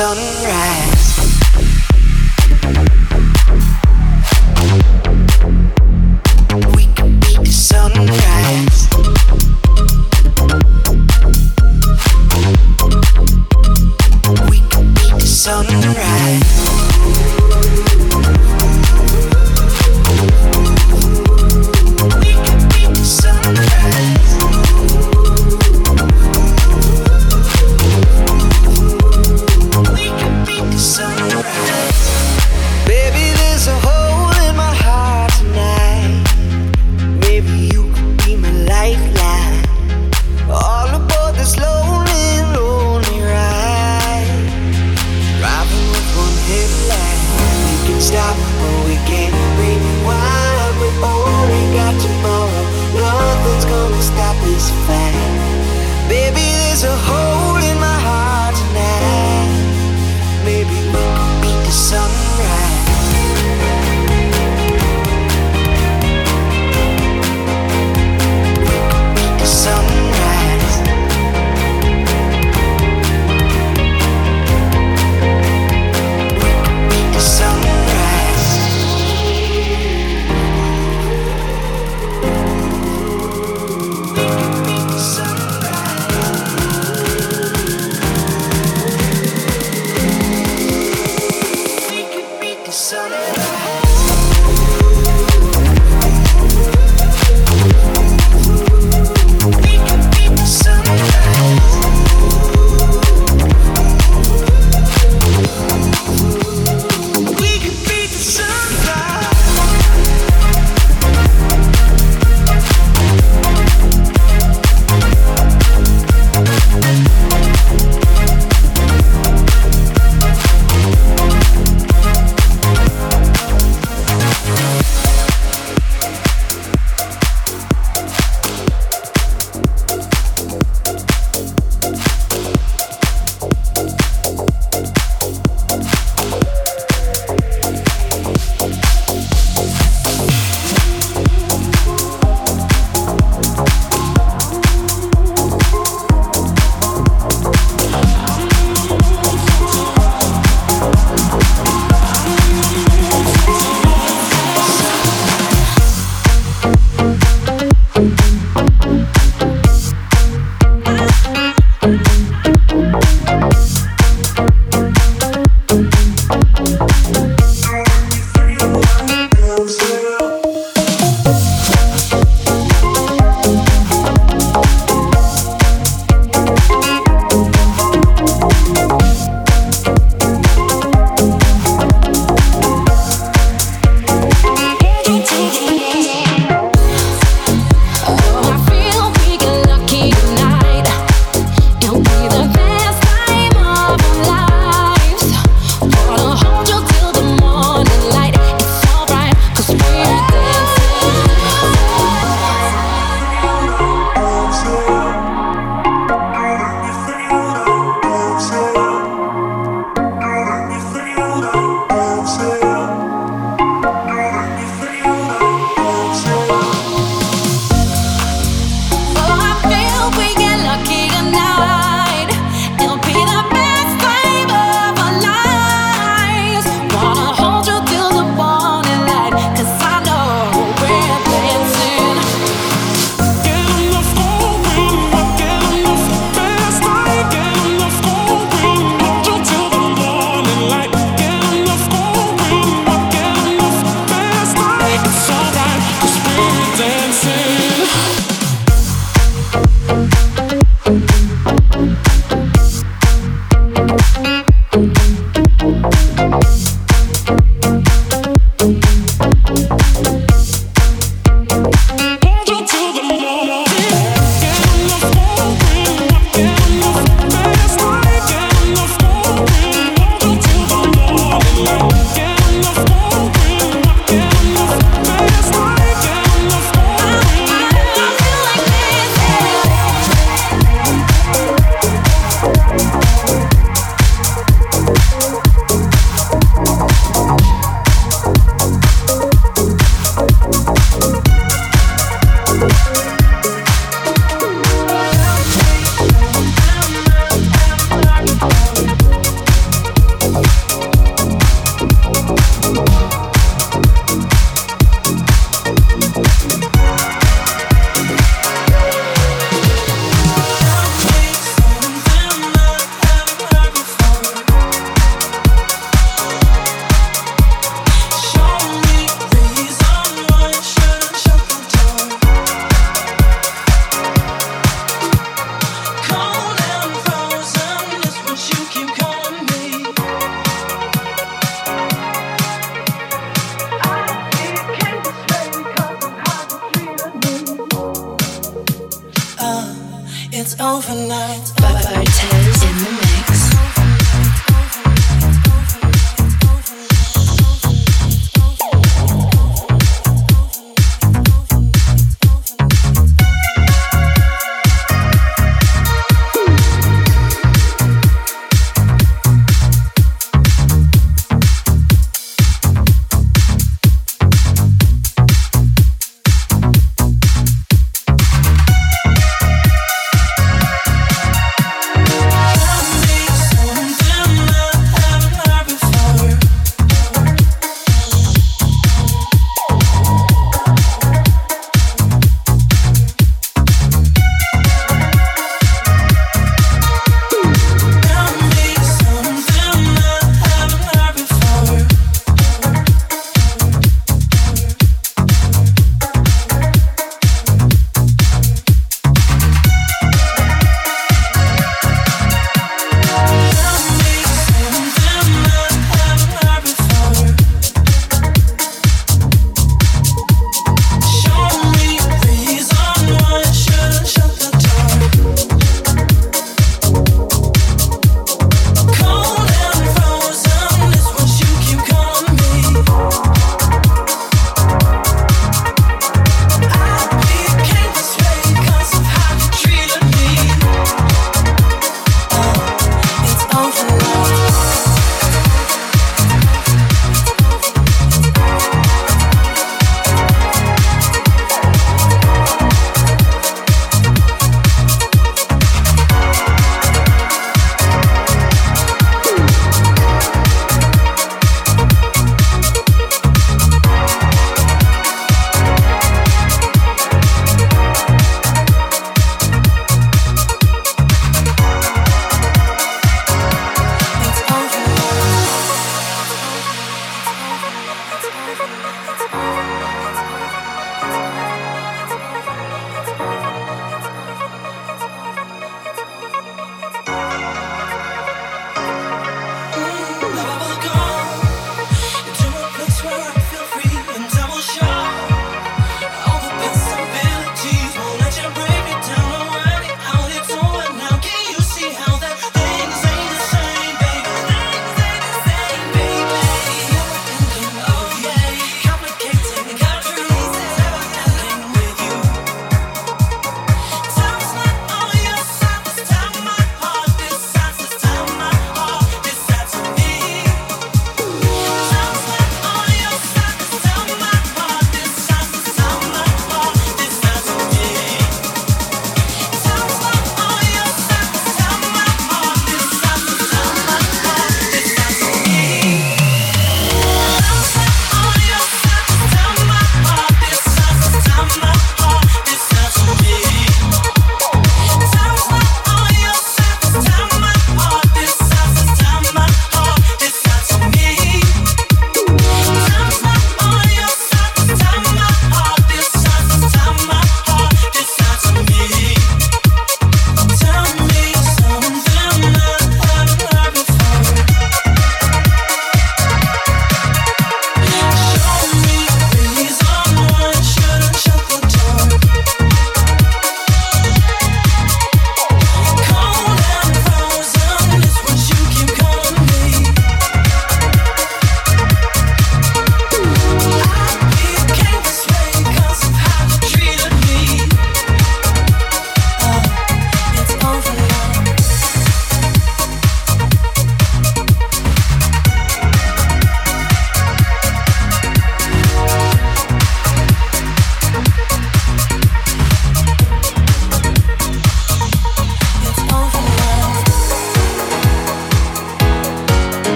sunrise.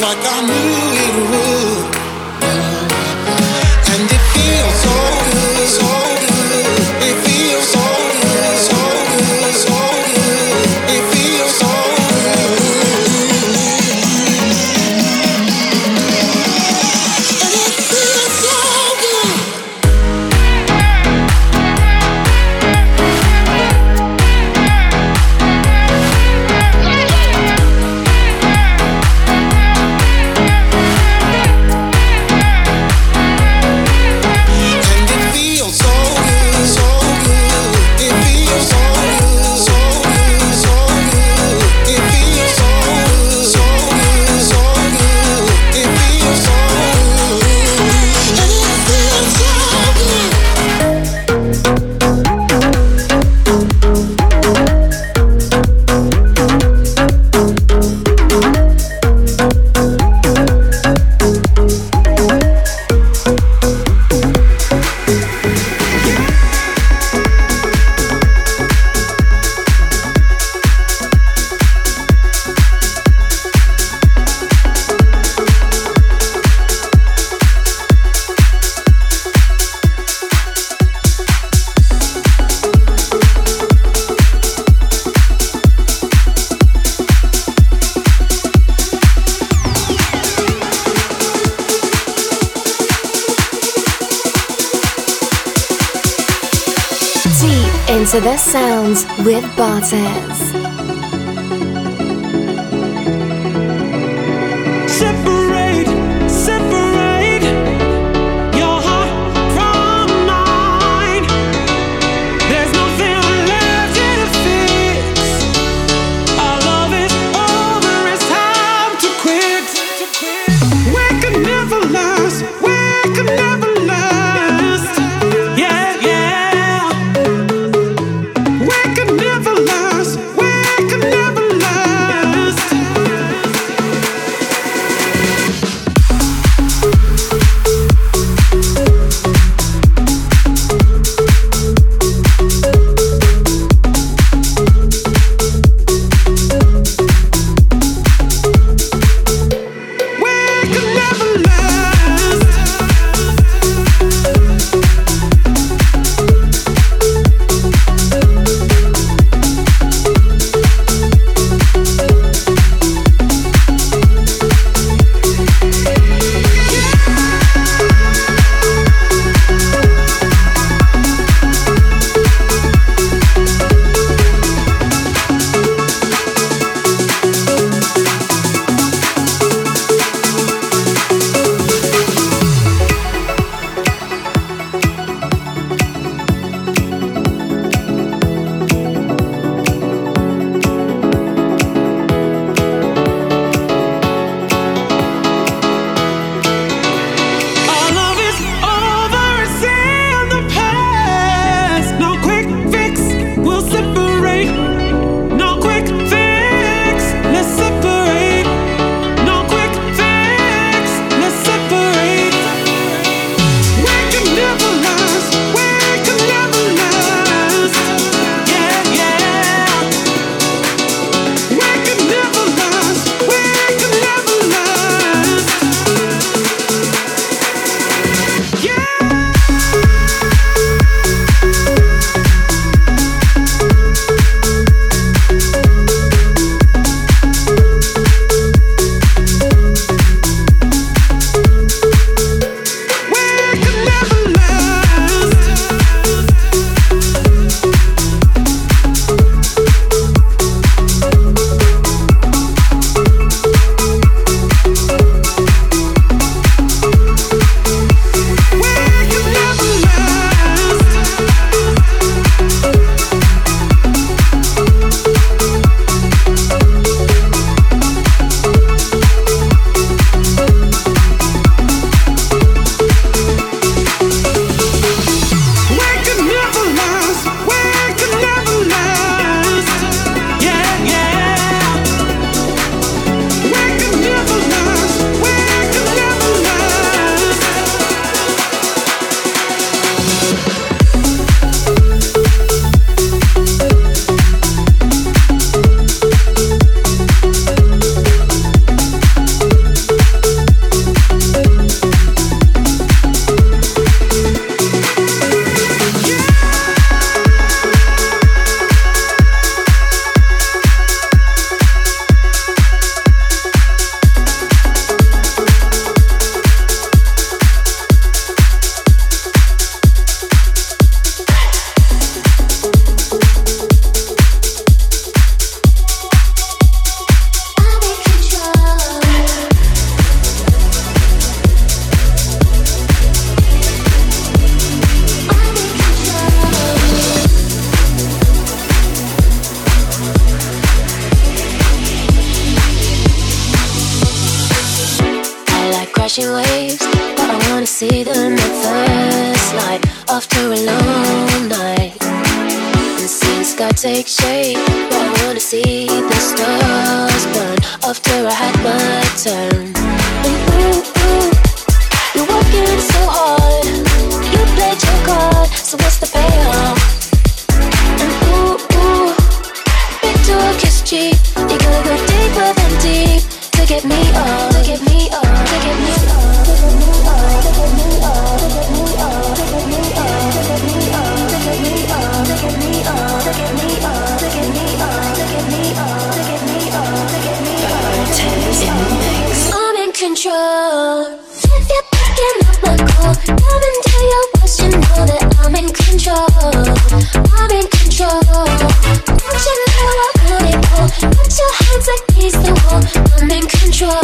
like I knew it would. Into the sounds with Bartez.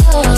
love.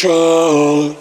control.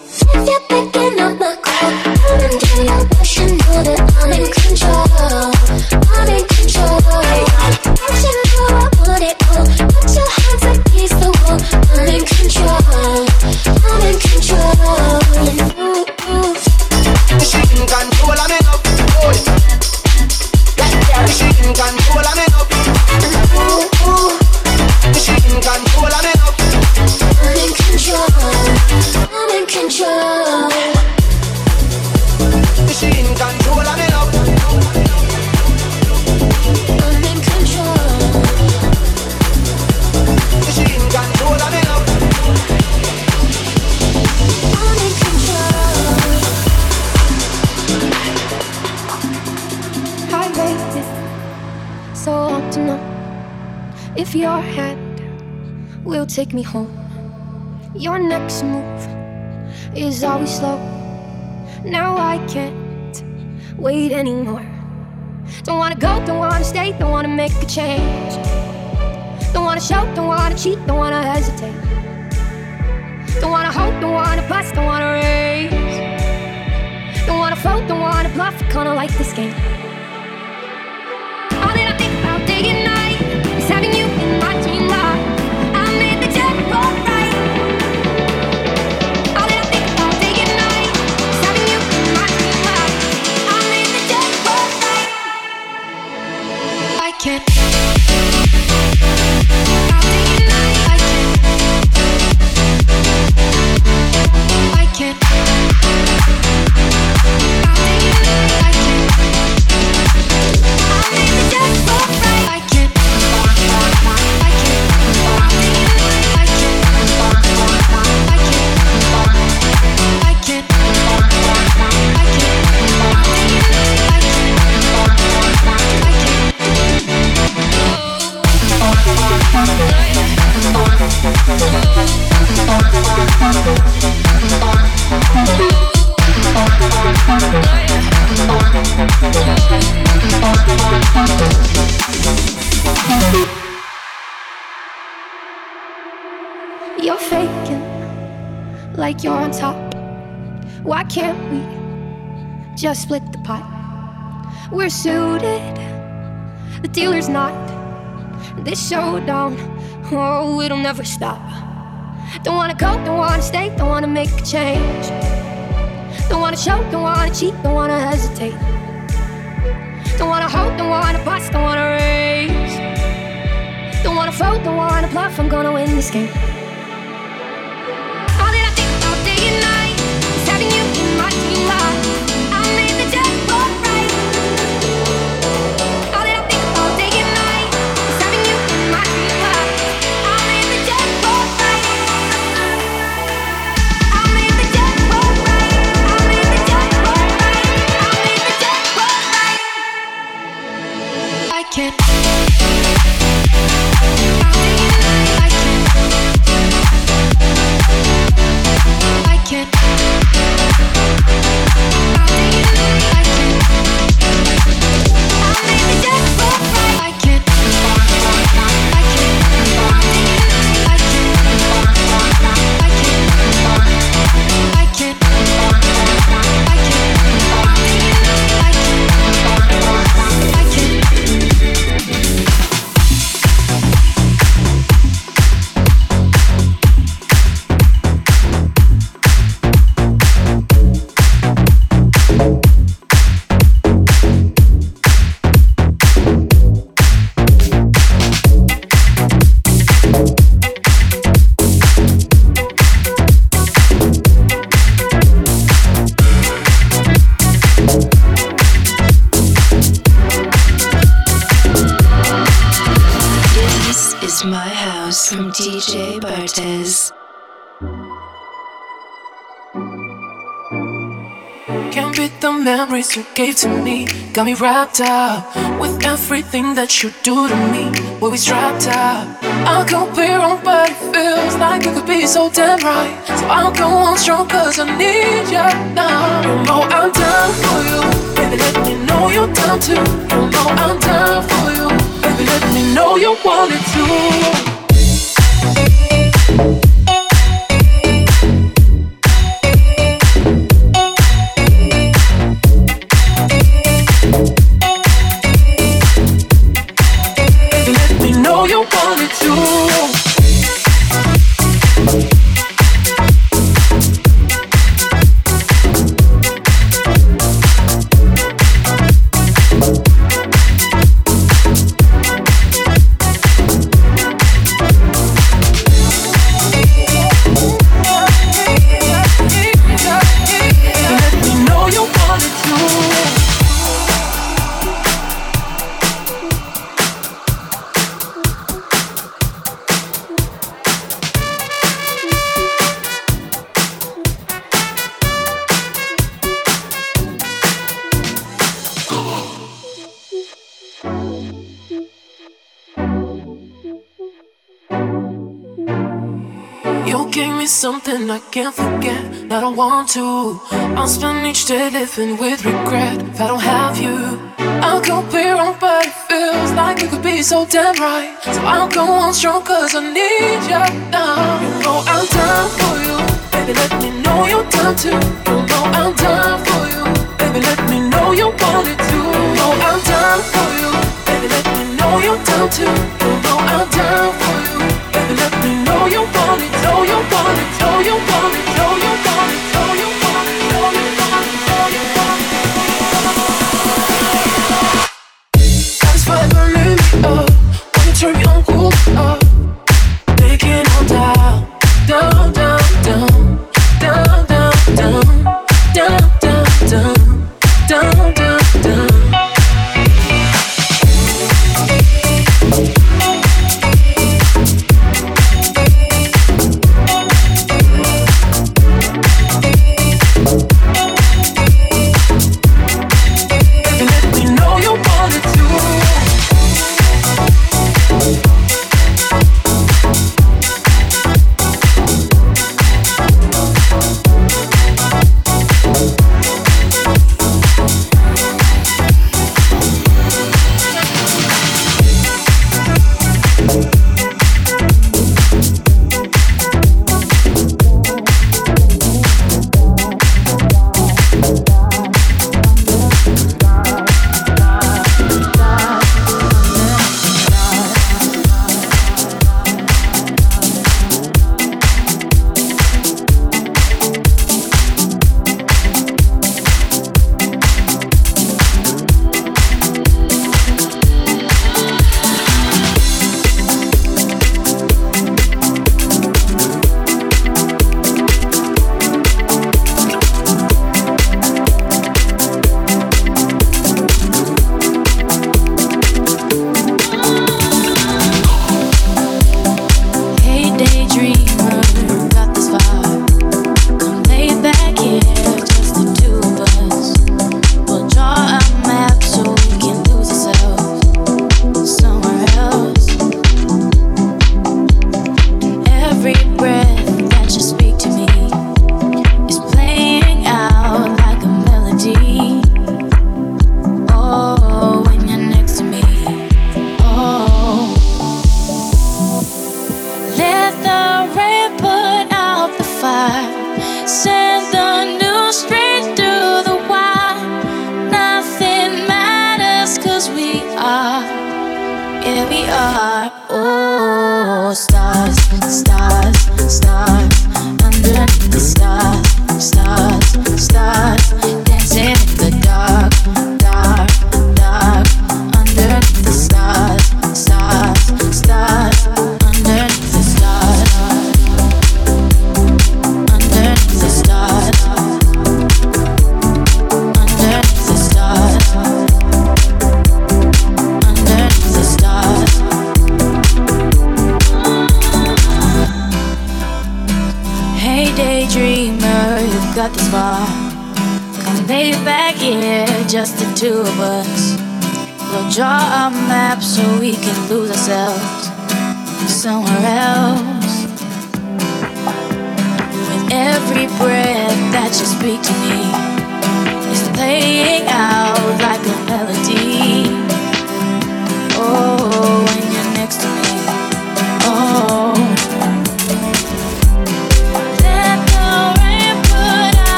take me home. Your next move is always slow. Now I can't wait anymore. Don't wanna go, don't wanna stay, don't wanna make a change. Don't wanna show, don't wanna cheat, don't wanna hesitate. Don't wanna hope, don't wanna bust, don't wanna raise. Don't wanna float, don't wanna bluff, kinda like this game. like you're on top. Why can't we just split the pot? We're suited, the dealer's not. This showdown, oh, it'll never stop. Don't wanna go, don't wanna stay, don't wanna make a change. Don't wanna show, don't wanna cheat, don't wanna hesitate. Don't wanna hope, don't wanna bust, don't wanna raise. Don't wanna fold, don't wanna bluff, I'm gonna win this game. Gave to me. Got me wrapped up with everything that you do to me. We'll strapped up. I could be wrong, but it feels like it could be so damn right. So I'll go on strong, cause I need you now. You know I'm down for you. Baby, let me know you're down too. You know I'm down for you. Baby, let me know you want it too. Something I can't forget. I don't want to. I'll spend each day living with regret if I don't have you. I could be wrong, but it feels like you could be so damn right. So I'll go on strong, cause I need you now. You know I'm down for you. Baby, let me know you're down too. You know I'm down for you. Baby, let me know you want it too. You know I'm down for you. Baby, let me know you're down too. You know I'm down for you. Baby, let me know you want it, know wanna, you wanna. and we are oh stars, stars, stars underneath the stars.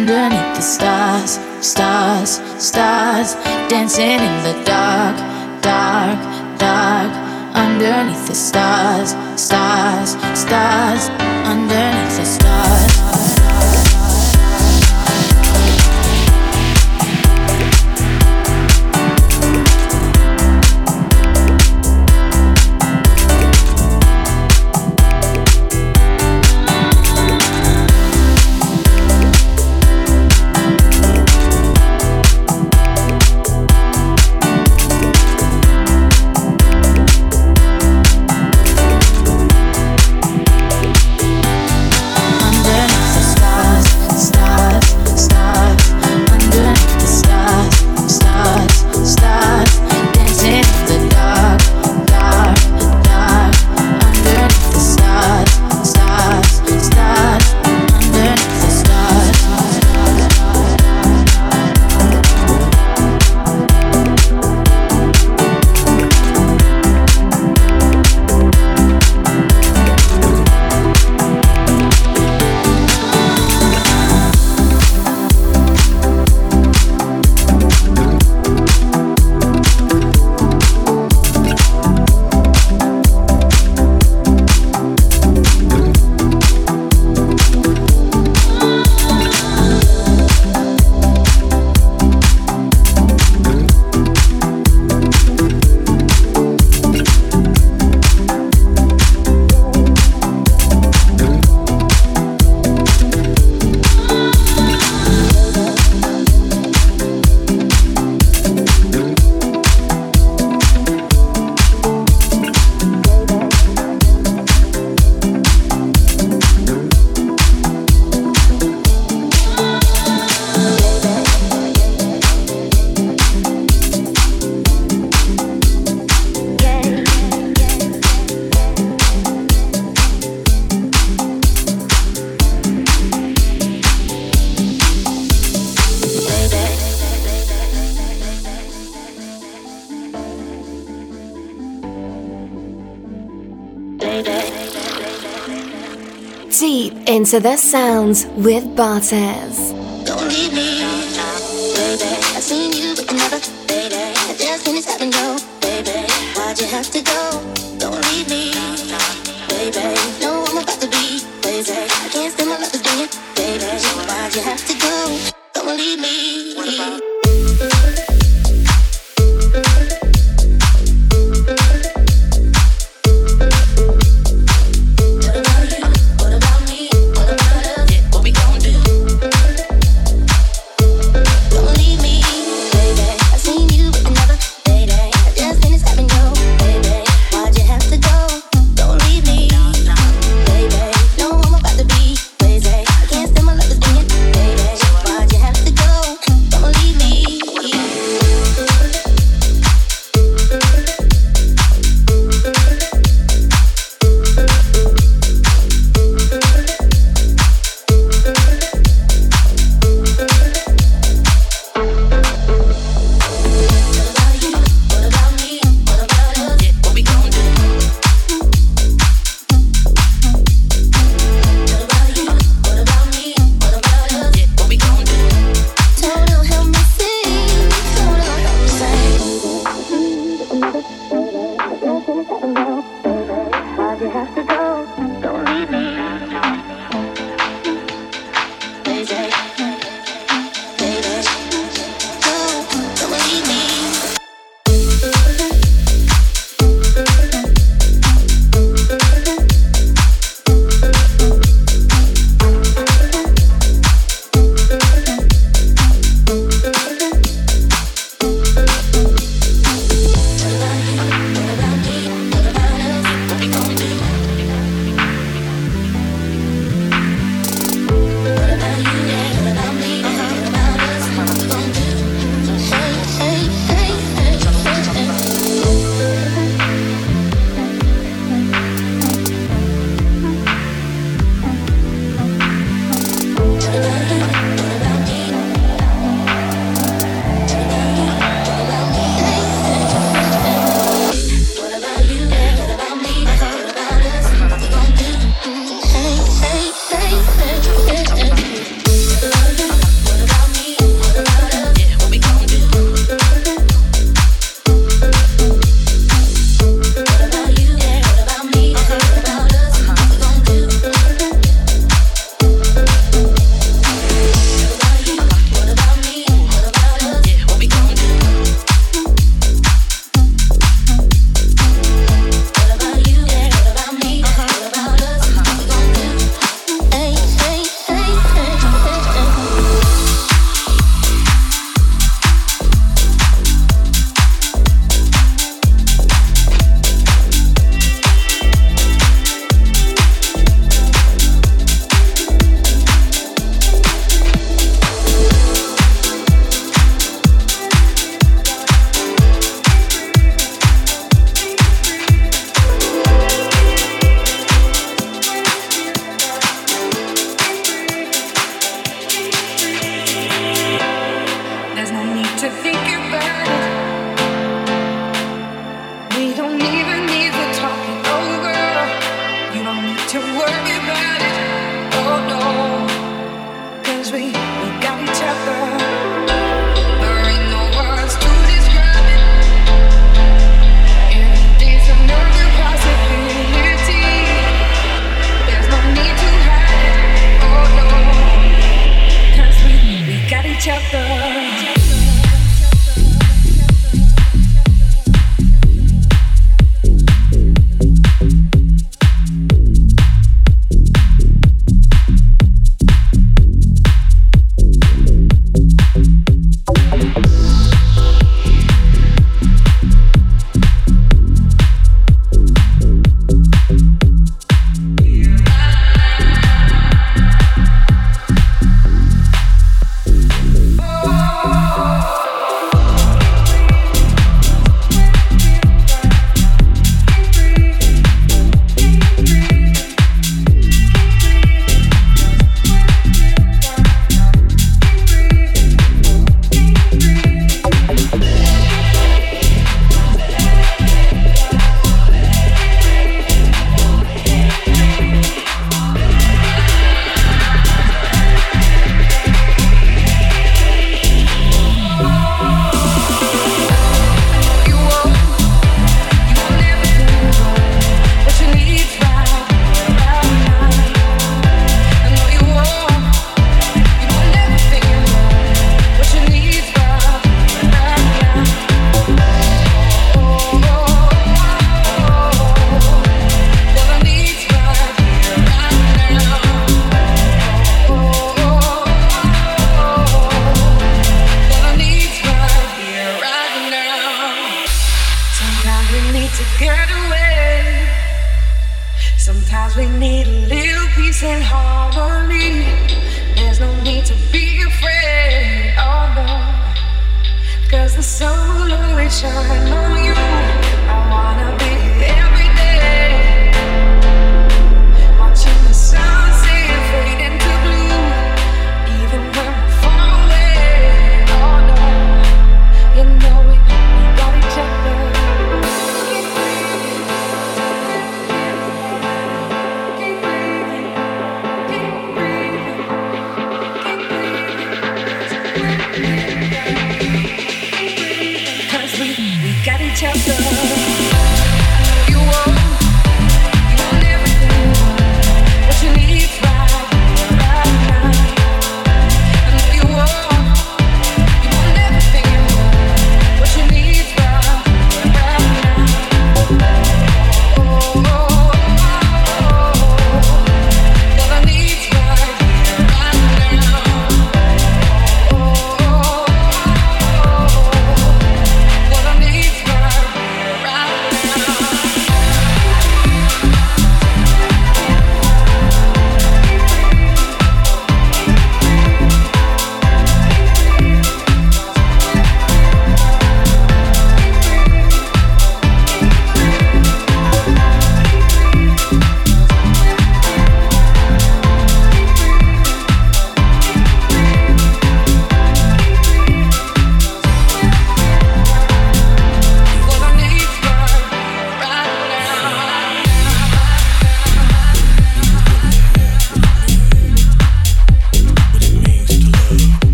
underneath the stars, stars, stars, dancing in the dark, dark, dark, underneath the stars, stars, stars, underneath. to the sounds with Bartez.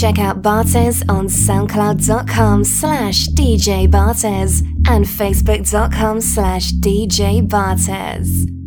Check out Bartez on soundcloud.com slash DJ Bartez and facebook.com slash DJ Bartez.